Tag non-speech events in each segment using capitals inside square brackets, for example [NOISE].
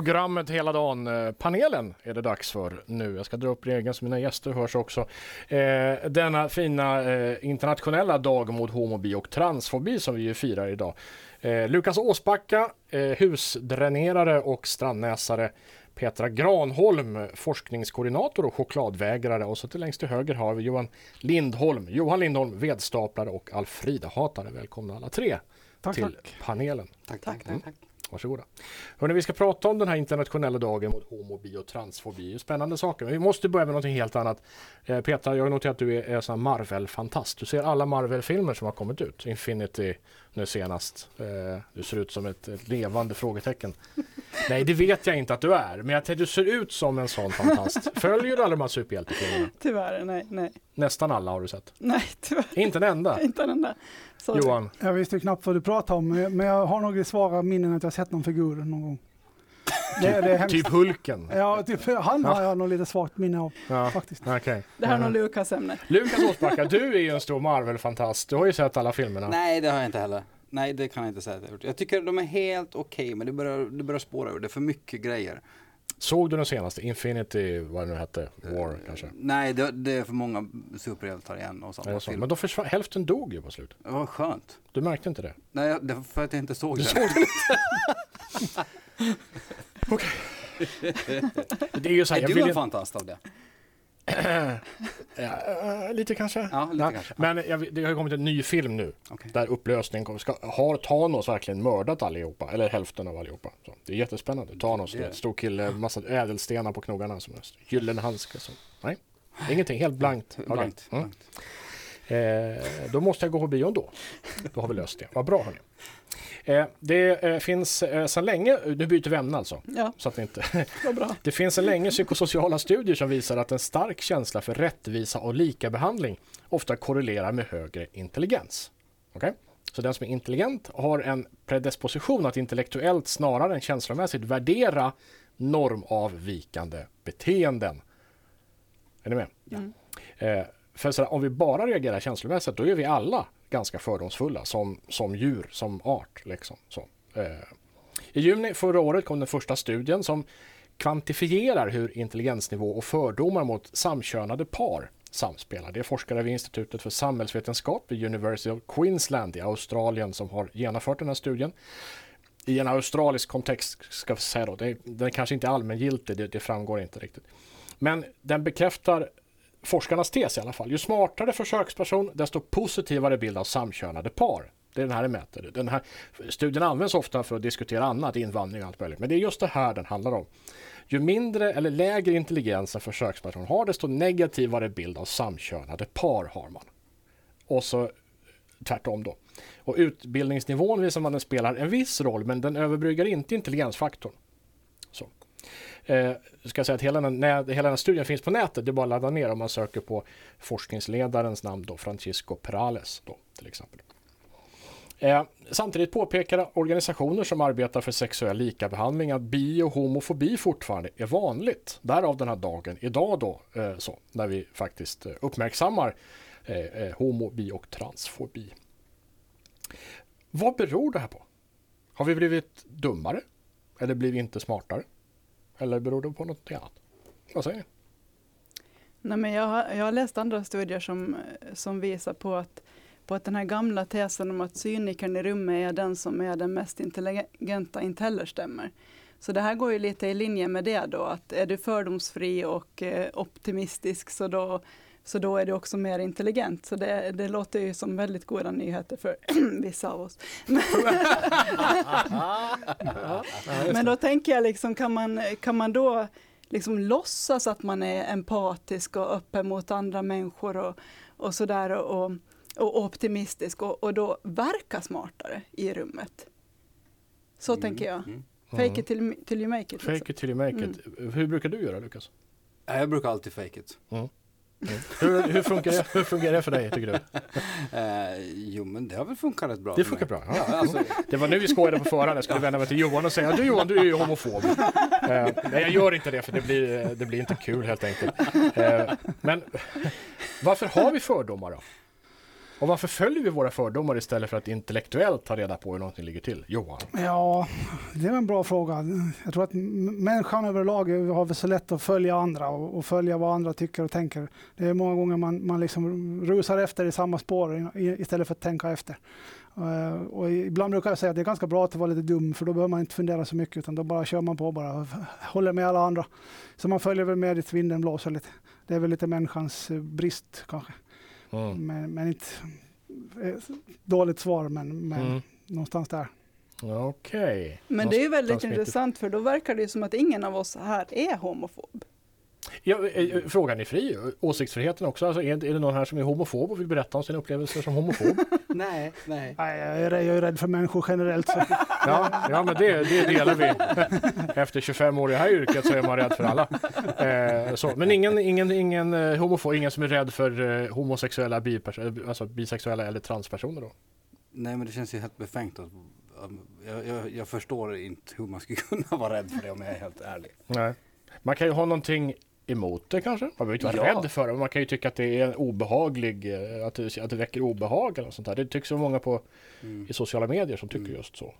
Programmet hela dagen. Eh, panelen är det dags för nu. Jag ska dra upp regeln så mina gäster hörs också. Eh, denna fina eh, internationella dag mot homobi och transfobi som vi ju firar idag. Eh, Lukas Åsbacka, eh, husdränerare och strandnäsare. Petra Granholm, forskningskoordinator och chokladvägrare. Och så till längst till höger har vi Johan Lindholm. Johan Lindholm, vedstaplare och Alfrida-hatare. Välkomna alla tre tack, till tack. panelen. Tack, tack, tack. tack. Varsågoda. Hörrni, vi ska prata om den här internationella dagen mot homo, bi och transfobi. Spännande saker. Men vi måste börja med något helt annat. Eh, Petra, jag har noterat att du är, är Marvel-fantast. Du ser alla Marvel-filmer som har kommit ut. Infinity nu senast. Eh, du ser ut som ett, ett levande frågetecken. [LAUGHS] Nej, det vet jag inte att du är. Men jag tänkte du ser ut som en sån fantast. Följer du alla de här superhjältefilmerna? Tyvärr, nej, nej. Nästan alla har du sett. Nej, tyvärr. Inte en enda? [LAUGHS] Inte en enda. Sorry. Johan? Jag visste knappt vad du pratade om, men jag har nog i svara minnen att jag sett någon figur någon gång. Det, det hemskt. Typ Hulken? Ja, typ, han har jag nog lite svagt minne av Ja, faktiskt. okej. Det här är nog Lukas ämne. Lukas Åsbacka, du är ju en stor Marvel-fantast. Du har ju sett alla filmerna. Nej, det har jag inte heller. Nej, det kan jag inte säga att jag gjort. Jag tycker de är helt okej, men det börjar, det börjar spåra ur. Det är för mycket grejer. Såg du den senaste? Infinity, vad det nu hette? War kanske? Nej, det, det är för många superhjältar igen och det så? Men då försvann, hälften dog ju på slutet. Var skönt. Du märkte inte det? Nej, det var för att jag inte såg Du det. såg [LAUGHS] Det är ju så här, Är du en fantast av det? [CLEARS THROAT] Ja, äh, lite kanske. Ja, lite Ja, kanske. Men jag, det har ju kommit en ny film nu. Okej. Där upplösningen kommer. Ska, har Thanos verkligen mördat allihopa? Eller hälften av allihopa? Det är jättespännande. Thanos, det. stor kille, massa ädelstenar på knogarna. Som en gyllene handske. Så. Nej, ingenting. Helt blankt. Okej. Blankt. Mm. blankt. Eh, då måste jag gå på bion då. Då har vi löst det. Vad bra hörni. Eh, det eh, finns eh, sedan länge, nu byter vi ämne alltså. Ja, Så att det, inte, [LAUGHS] det finns sedan länge psykosociala studier som visar att en stark känsla för rättvisa och likabehandling ofta korrelerar med högre intelligens. Okej? Så den som är intelligent har en predisposition att intellektuellt snarare än känslomässigt värdera normavvikande beteenden. Är ni med? Mm. Eh, för så om vi bara reagerar känslomässigt då är vi alla ganska fördomsfulla som, som djur, som art. Liksom. Så, eh. I juni förra året kom den första studien som kvantifierar hur intelligensnivå och fördomar mot samkönade par samspelar. Det är forskare vid Institutet för samhällsvetenskap vid University of Queensland i Australien som har genomfört den här studien. I en australisk kontext ska vi säga då, det, den är kanske inte allmängiltig, det, det framgår inte riktigt. Men den bekräftar forskarnas tes i alla fall. Ju smartare försöksperson, desto positivare bild av samkönade par. Det är den här den mäter. Den här studien används ofta för att diskutera annat, invandring och allt möjligt. Men det är just det här den handlar om. Ju mindre eller lägre intelligens en försöksperson har, desto negativare bild av samkönade par har man. Och så tvärtom då. Och utbildningsnivån visar man den spelar en viss roll, men den överbryggar inte intelligensfaktorn. Så. Eh, ska jag säga att hela den, hela den här studien finns på nätet. Det är bara att ladda ner om man söker på forskningsledarens namn då, Francisco Perales då, till exempel. Eh, samtidigt påpekar organisationer som arbetar för sexuell likabehandling att bi och homofobi fortfarande är vanligt. Därav den här dagen idag då, eh, så, när vi faktiskt eh, uppmärksammar eh, eh, homo, bi och transfobi. Vad beror det här på? Har vi blivit dummare? Eller blir vi inte smartare? Eller beror det på något annat? Vad säger ni? Nej, men jag, har, jag har läst andra studier som, som visar på att, på att den här gamla tesen om att cynikern i rummet är den som är den mest intelligenta inte heller stämmer. Så det här går ju lite i linje med det då, att är du fördomsfri och eh, optimistisk så då, så då är du också mer intelligent. Så det, det låter ju som väldigt goda nyheter för [CLEARS THROAT] vissa av oss. [LAUGHS] Men då tänker jag, liksom, kan, man, kan man då liksom låtsas att man är empatisk och öppen mot andra människor och, och sådär och, och, och optimistisk och, och då verka smartare i rummet? Så tänker jag. Mm. Fake it till, till you make it. liksom. Fake it till you make it. Hur brukar du göra Lukas? Jag brukar alltid fake it. Hur, hur, funkar det, hur fungerar det för dig tycker du? [LAUGHS] Eh, jo, men det har väl funkat rätt bra. Det funkar bra. Ja. Ja, alltså, Det var nu vi skojade på förhand. Jag skulle vända mig till Johan och säga du Johan, du är ju homofob. Eh, nej, jag gör inte det för det blir, det blir inte kul helt enkelt. Eh, men varför har vi fördomar då? Och varför följer vi våra fördomar istället för att intellektuellt ta reda på hur någonting ligger till? Johan? Ja, det är en bra fråga. Jag tror att människan överlag har väl så lätt att följa andra och, och följa vad andra tycker och tänker. Det är många gånger man, man liksom rusar efter i samma spår istället för att tänka efter. Uh, och ibland brukar jag säga att det är ganska bra att vara lite dum för då behöver man inte fundera så mycket utan då bara kör man på bara och [LAUGHS] håller med alla andra. Så man följer väl med dit vinden blåser lite. Det är väl lite människans eh, brist kanske. Mm. Men, men inte eh, dåligt svar men, men Mm. någonstans där. Okej. Men det är ju väldigt intressant för då verkar det ju som att ingen av oss här är homofob. Ja, eh, frågan är fri. Åsiktsfriheten också. Alltså, är, är det någon här som är homofob och vill berätta om sina upplevelser som homofob? [LAUGHS] Nej, nej. Nej, jag är, jag är rädd för människor generellt. Så. [LAUGHS] Ja, ja men det, det delar vi. [LAUGHS] Efter 25 år i det här yrket så är man rädd för alla. Eh, så. Men ingen, ingen, ingen eh, homofob, ingen som är rädd för eh, homosexuella, alltså bisexuella eller transpersoner då? Nej, men det känns ju helt befängt. Att, um, jag, jag, jag förstår inte hur man skulle kunna vara rädd för det om jag är helt ärlig. Nej. Man kan ju ha någonting emot det kanske. Man behöver inte vara Ja. rädd för det. Men man kan ju tycka att det är obehaglig, eh, att det, att det väcker obehag eller sånt där. Det tycks så många på Mm. i sociala medier som tycker Mm. just så.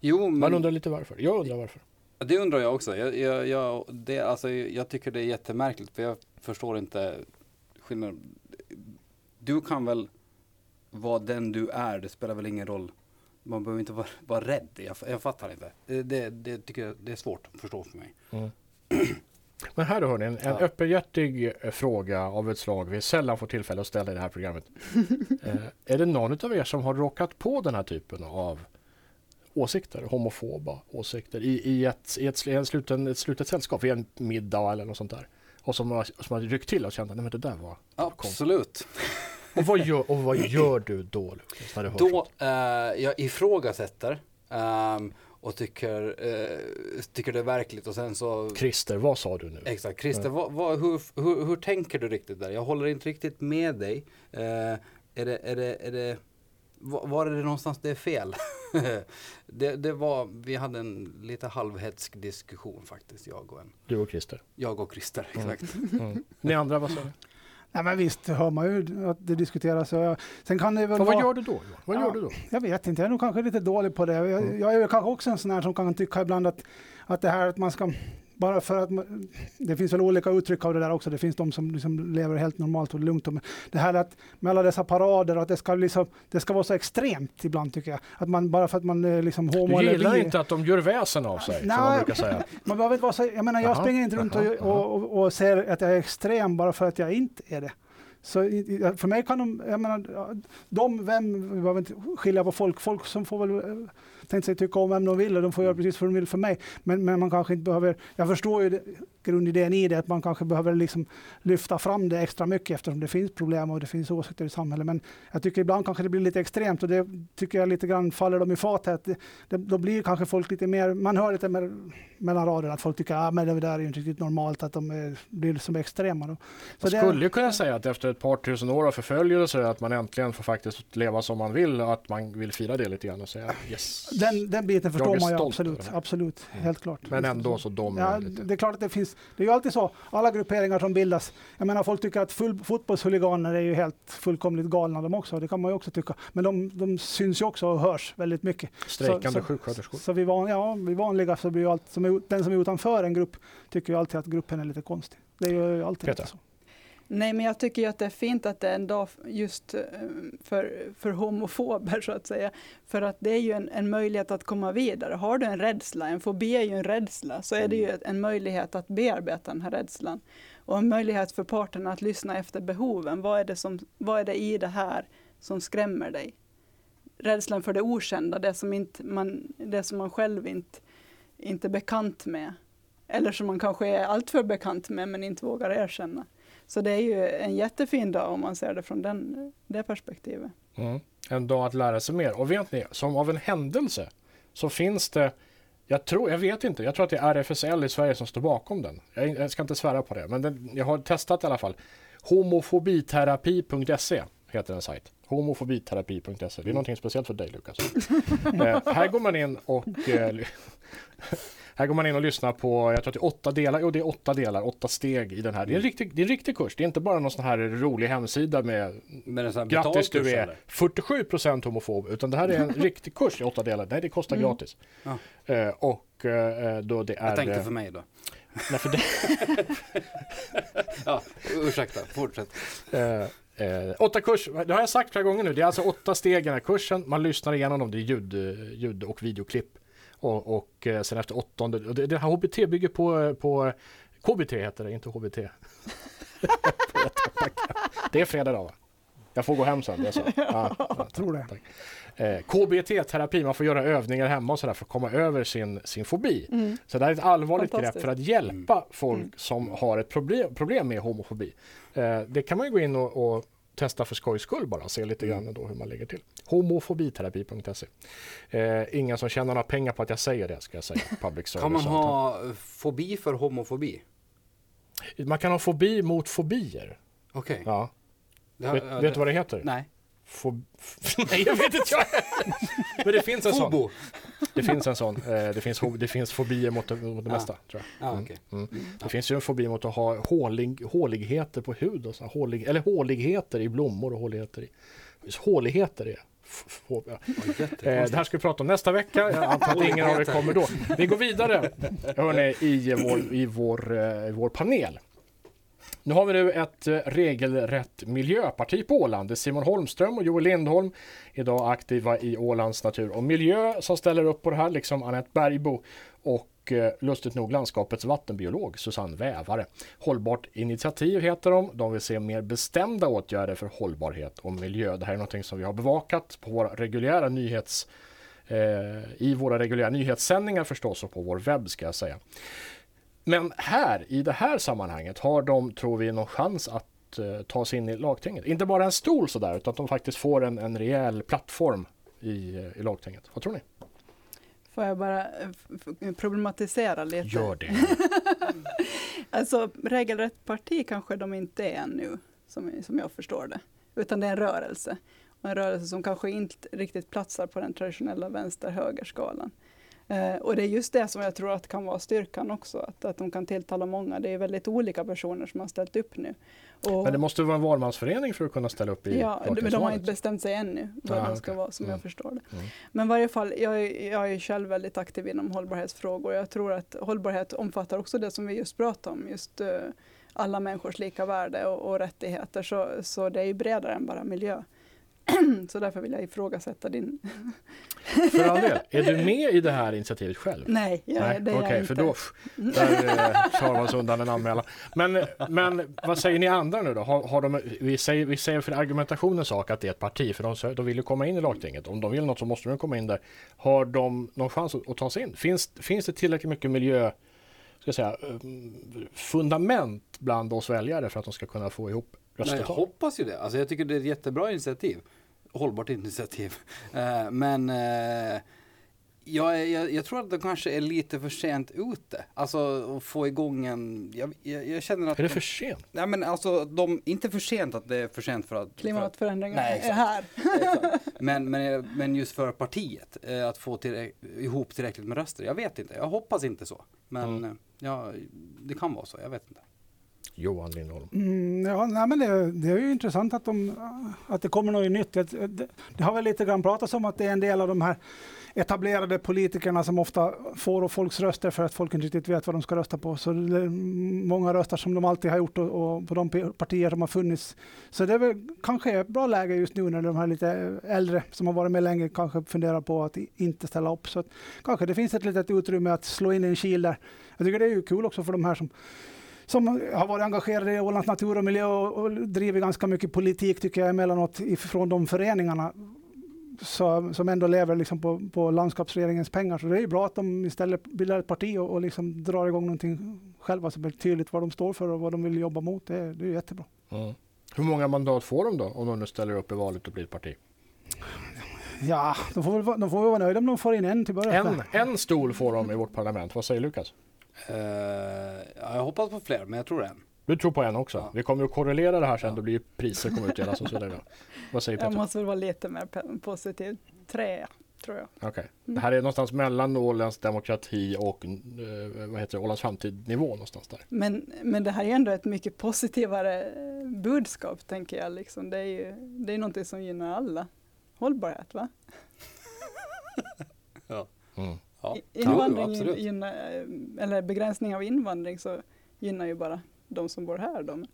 Jo, Man men undrar lite varför. Jag undrar varför. det undrar jag också. Jag, jag, jag, det, alltså, jag tycker det är jättemärkligt för jag förstår inte skillnaden. Du kan väl vara den du är, det spelar väl ingen roll. Man behöver inte vara, vara rädd. Jag, jag fattar inte. Det, det, tycker jag det är svårt att förstå för mig. Men här hörni, en, en Ja. öppenhjärtig eh, fråga av ett slag vi sällan får tillfälle att ställa i det här programmet. [LAUGHS] eh, är det någon av er som har råkat på den här typen av åsikter, homofoba åsikter i, i, ett, i ett, i en sluten, ett slutet sällskap, vid en middag eller något sånt där? Och som har, som har ryckt till och känt att nej, men det där var... Absolut. [LAUGHS] Och vad gör, och vad gör [LAUGHS] du då Lukas, när du Då, eh, jag ifrågasätter ehm, och tycker, eh, tycker det är verkligt och sen så Christer, vad sa du nu? Exakt, Christer, Ja. vad, vad, hur, hur, hur tänker du riktigt där? Jag håller inte riktigt med dig. Eh, är det, är det, är det, var, är det någonstans det är fel? [LAUGHS] det, det var, vi hade en lite halvhetsk diskussion faktiskt, jag och en, Du och Christer. jag och Christer, [LAUGHS] Mm. exakt. Mm. Ni andra, vad sa ni? Nej, men visst hör man ju att det diskuteras. Sen kan det väl vad vara, gör du då? Johan? Vad Ja. gör du då? Jag vet inte, jag är nog kanske lite dålig på det. Jag, Mm. jag är kanske också en sån här som kan tycka ibland att, att det här att man ska bara för att man, det finns väl olika uttryck av det där också. Det finns de som liksom lever helt normalt och lugnt. Men det här att med alla dessa parader och att det ska, liksom, det ska vara så extremt ibland tycker jag. Att man bara för att man är liksom homo Du gillar inte att de gör väsen av sig, som Nej. man brukar säga. [LAUGHS] Man behöver inte vara så, jag menar jag Jaha, springer inte runt jaha, och, och, och, och säger att jag är extrem bara för att jag inte är det. Så för mig kan de, jag menar, de, vem, vi behöver inte skilja på folk, folk som får väl eh, tänkte sig tycka om vem de vill och de får göra precis vad de vill för mig. Men, men man kanske inte behöver, jag förstår ju det, grundidén i det, att man kanske behöver liksom lyfta fram det extra mycket eftersom det finns problem och det finns åsikter i samhället. Men jag tycker ibland kanske det blir lite extremt och det tycker jag lite grann faller dem i fatet. Det, det, då blir kanske folk lite mer, man hör lite mer mellan raderna att folk tycker att ah, det där är inte riktigt normalt att de är, blir som extrema. Då. Man det- skulle ju kunna säga att efter ett par tusen år av förföljelse att man äntligen får faktiskt leva som man vill och att man vill fira det lite grann och säga yes. Den, den biten förstår man ju absolut, absolut, Mm. helt klart. Men ändå så dom Ja, lite. det är klart att det finns, det är ju alltid så, alla grupperingar som bildas, jag menar folk tycker att full, fotbollshuliganer är ju helt fullkomligt galna de också, det kan man ju också tycka. Men de, de syns ju också och hörs väldigt mycket. Strejkande så- så- sjuksköterskor. Så vi, van, ja, vi vanliga så blir ju allt, som är, den som är utanför en grupp tycker ju alltid att gruppen är lite konstig. Det är ju alltid lite så. Nej, men jag tycker att det är fint att det är en dag just eh, för, för homofober så att säga. För att det är ju en, en möjlighet att komma vidare. Har du en rädsla, en fobi är ju en rädsla, så är det ju Mm. en möjlighet att bearbeta den här rädslan. Och en möjlighet för parterna att lyssna efter behoven. Vad är det, som, vad är det i det här som skrämmer dig? Rädslan för det okända, det som, inte man, det som man själv inte, inte är bekant med. Eller som man kanske är alltför bekant med men inte vågar erkänna. Så det är ju en jättefin dag om man ser det från den, det perspektivet. Mm. En dag att lära sig mer. Och vet ni, som av en händelse så finns det jag tror, jag vet inte, jag tror att det är RFSL i Sverige som står bakom den. Jag, jag ska inte svära på det, men den, jag har testat i alla fall. Homofobiterapi.se heter en sajt. Homofobiterapi.se. Det är någonting speciellt för dig Lukas. eh, här går man in och eh, [LAUGHS] här går man in och lyssnar på, jag tror att det är åtta delar, jo det är åtta delar, åtta steg i den här. Det är en riktig, det är en riktig kurs, det är inte bara någon sån här rolig hemsida med här Grattis du är eller? 47% homofob, utan det här är en [LAUGHS] riktig kurs i åtta delar. Nej, det kostar Mm. gratis. Ja. Eh, och eh, då det är... Jag tänkte eh, för mig då. nej, för det, [LAUGHS] Ja, ursäkta, fortsätt. Eh, eh, åtta kurs, det har jag sagt flera gånger nu. Det är alltså åtta steg i den här kursen. Man lyssnar igenom dem. Det är ljud, ljud och videoklipp. Och, och eh, sen efter åttonde, det, det här HBT bygger på, eh, på KBT heter det, inte HBT. [LAUGHS] det är fredag idag va? Jag får gå hem sen, det är så. [LAUGHS] Ja, ja, Tror det. tack. Eh, KBT-terapi, man får göra övningar hemma och sådär för att komma över sin, sin fobi. Mm. Så det här är ett allvarligt grepp för att hjälpa folk Mm. som har ett problem, problem med homofobi. Eh, det kan man ju gå in och, och testa för skojs skull bara, se lite Mm. grann då hur man ligger till. Homofobiterapi.se. Eh, ingen som tjänar några pengar på att jag säger det, ska jag säga. [LAUGHS] Public service. Kan man ha fobi för homofobi? man kan ha fobi mot fobier. Okej. Ja. Det har- Vet, ja, vet det- du vad det heter? Nej. Fob... [LAUGHS] Nej, jag vet inte jag [LAUGHS] Men det finns en sån. Fobo. Det finns en sån. Eh, det, finns, det finns fobier mot det, mot det Ja. mesta. Tror jag. Ja, Mm. okej. Mm. Ja. Det finns ju en fobi mot att ha hålig, håligheter på hud. Och så, hålig, eller håligheter i blommor och håligheter i... Håligheter är... jättekonstigt. det här ska vi prata om nästa vecka. Jag antar att ingen av er kommer då. Vi går vidare hörni, i, vår, i, vår, eh, i vår panel. Nu har vi nu ett eh, regelrätt miljöparti på Åland. Det är Simon Holmström och Joel Lindholm, idag aktiva i Ålands natur och miljö, som ställer upp på det här, liksom Anette Bergbo och eh, lustigt nog landskapets vattenbiolog Susanne Vävare. Hållbart initiativ heter de. De vill se mer bestämda åtgärder för hållbarhet och miljö. Det här är någonting som vi har bevakat på våra reguljära nyhets eh, i våra reguljära nyhetssändningar förstås och på vår webb ska jag säga. Men här, i det här sammanhanget, har de, tror vi, någon chans att eh, ta sig in i lagtinget. Inte bara en stol sådär, utan att de faktiskt får en, en rejäl plattform i, eh, i lagtinget. Vad tror ni? Får jag bara eh, problematisera lite? Gör det. [LAUGHS] Alltså regelrätt parti kanske de inte är ännu, som, som jag förstår det. Utan det är en rörelse. Och en rörelse som kanske inte riktigt platsar på den traditionella vänster-högerskalan. Eh, och det är just det som jag tror att kan vara styrkan också, att, att de kan tilltala många. Det är väldigt olika personer som har ställt upp nu. Och, Men det måste vara en valmansförening för att kunna ställa upp i Ja, men de har inte bestämt sig ännu vad Ah, de ska okej. vara som Mm. jag förstår det. Mm. Men i varje fall, jag, är- jag är själv väldigt aktiv inom hållbarhetsfrågor. Jag tror att hållbarhet omfattar också det som vi just pratade om, just eh, alla människors lika värde och, och rättigheter. Så, så det är ju bredare än bara miljö. [CLEARS THROAT] så därför vill jag ifrågasätta din... För all del. [LAUGHS] Är du med i det här initiativet själv? Nej, jag, Nej, det är okej, jag inte. för då där eh, kör man sig undan en anmälan. Men, men vad säger ni andra nu då? Har, har de, vi, säger, vi säger för argumentationens sak att det är ett parti, för de, de vill ju komma in i lagtinget. Om de vill något så måste de komma in där. Har de någon chans att, att ta sig in? Finns, finns det tillräckligt mycket miljö, ska säga, um, fundament bland oss väljare för att de ska kunna få ihop Nej, jag röstetal? hoppas ju det. Alltså jag tycker det är ett jättebra initiativ. Hållbart initiativ. [LAUGHS] Eh, men eh, jag, jag, jag tror att de kanske är lite för sent ute. Alltså att få igång en... Jag, jag, jag känner att... Är det de- för sent? Nej men alltså, de, inte för sent att det är för sent för att... Klimatförändringarna Nej, är här. [LAUGHS] Exakt. Men, men, men just för partiet, eh, att få till, ihop tillräckligt med röster. Jag vet inte, jag hoppas inte så. Men Mm. ja, det kan vara så, jag vet inte. Johan Lindholm. Mm, ja, nej, men det, det är ju intressant att, de, att det kommer något nytt. Det, det, det har väl lite grann pratats om att det är en del av de här etablerade politikerna som ofta får folks röster för att folk inte riktigt vet vad de ska rösta på. Så det är många röstar som de alltid har gjort och, och på de partier som har funnits. Så det är väl kanske ett bra läge just nu när de här lite äldre som har varit med länge kanske funderar på att inte ställa upp. Så att kanske det finns ett litet utrymme att slå in en kil där. Jag tycker det är ju kul också för de här som som har varit engagerade i Ålands natur och miljö och, och driver ganska mycket politik tycker jag emellanåt ifrån de föreningarna så, som ändå lever liksom på, på landskapsregeringens pengar. Så det är ju bra att de istället bildar ett parti och, och liksom drar igång någonting själva så det blir tydligt vad de står för och vad de vill jobba mot. Det, är- det är jättebra. Mm. Hur många mandat får de då om de nu ställer upp i valet och blir ett parti? Ja, de får, väl, de får väl vara nöjda om de får in en till början. En, en stol får de i vårt parlament. Vad säger Lukas? Ja, jag hoppas på fler, men jag tror en. Du tror på en också? Ja. Vi kommer att korrelera det här sen, Ja. då blir ju priser kommer utdelas och så vidare. Vad säger Jag Petra? måste väl vara lite mer positiv. Tre, tror jag. Okej. Mm. Det här är någonstans mellan Ålands demokrati och eh, vad heter det, Ålands framtid-nivå någonstans där. Men, men det här är ändå ett mycket positivare budskap, tänker jag. Liksom. Det är ju det är någonting som gynnar alla. Hållbarhet, va? Mm. Ja, jo, Invandring, absolut. gynnar, eh, eller begränsning av invandring, så gynnar ju bara de som bor här. Då. [LAUGHS]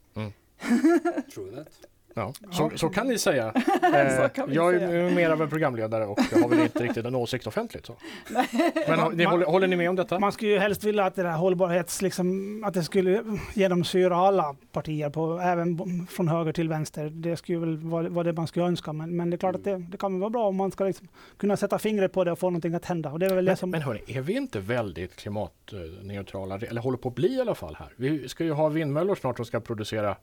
True that. Ja, så, så kan ni säga. [LAUGHS] Eh, kan vi jag säga. är mer av en programledare och jag har väl inte riktigt en åsikt offentligt. Så. Men ni, Man- håller, håller ni med om detta? Man skulle ju helst vilja att det där hållbarhets, liksom, att det skulle genomsyra alla partier, på, även från höger till vänster. Det skulle väl vara, vara det man skulle önska. Men, men det är klart att det, det kan vara bra om man ska liksom kunna sätta fingret på det och få någonting att hända. Och det är väl det Men, som... men hörni, är vi inte väldigt klimatneutrala? Eller håller på att bli i alla fall här. Vi ska ju ha vindmöllor snart som ska producera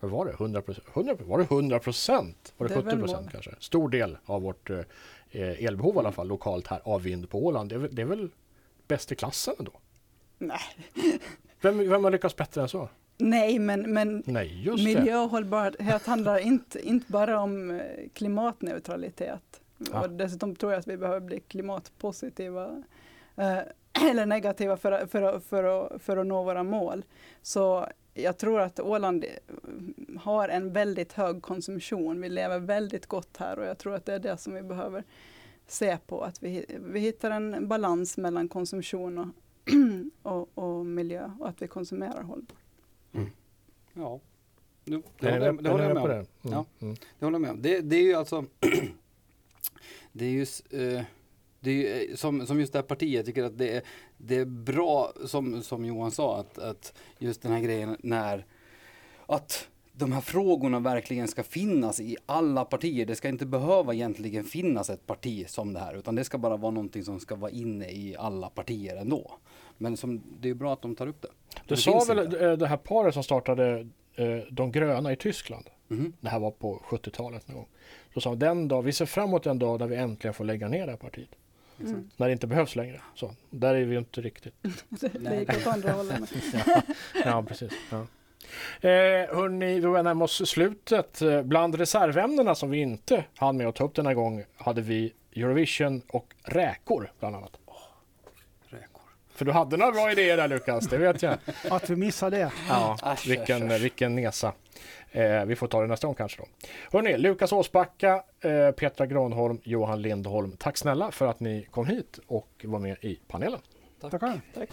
vad var det? 100 procent? Var det 100 procent? Var det, Det är 70 väl procent kanske? Stor del av vårt eh, elbehov i alla fall lokalt här av vind på Åland. Det är, väl- det är väl bäst i klassen ändå? Nej. [LAUGHS] Vem, vem har lyckats bättre än så? Nej, men, men Nej, miljö och hållbarhet handlar inte, inte bara om eh, klimatneutralitet. Ja. Och dessutom tror jag att vi behöver bli klimatpositiva eh, [CLEARS THROAT] eller negativa för, för, att- för, att, för att nå våra mål. Så jag tror att Åland eh, har en väldigt hög konsumtion. Vi lever väldigt gott här och jag tror att det är det som vi behöver se på. Att vi, vi hittar en balans mellan konsumtion och, [CLEARS THROAT] och, och miljö och att vi konsumerar hållbart. Ja. Jo, det håller, det jag med på med det? om. Mm. Ja. Mm. Det håller jag med om. Det, är ju alltså [CLEARS THROAT] Det är ju eh, det är eh, som, som just det här partiet, jag tycker att det är, det är bra som, som Johan sa att, att just den här grejen när att de här frågorna verkligen ska finnas i alla partier. Det ska inte behöva egentligen finnas ett parti som det här utan det ska bara vara någonting som ska vara inne i alla partier ändå. Men som, det är bra att de tar upp det. Det, det sa väl inte. eh, det här paret som startade eh, De gröna i Tyskland. Mhm. Det här var på 70-talet någon gång. Så sa de, den dag, vi ser fram emot den dag när vi äntligen får lägga ner det här partiet. Mm. När det inte behövs längre. Så, där är vi ju inte riktigt. [LAUGHS] Det, gick åt andra hållet. [LAUGHS] Ja, ja precis. Ja. Eh, hörni, vi börjar närma oss slutet. Eh, Bland reservämnena som vi inte hann med att ta upp denna gång hade vi Eurovision och räkor bland annat. För du hade några bra idéer där Lukas, det vet jag. [LAUGHS] Att vi missar det. Ja, Asch, vilken, asch, vilken nesa. Eh, vi får ta det nästa gång kanske då. Hörrni, Lukas Åsbacka, eh, Petra Granholm, Johan Lindholm. Tack snälla för att ni kom hit och var med i panelen. Tackar. Tack.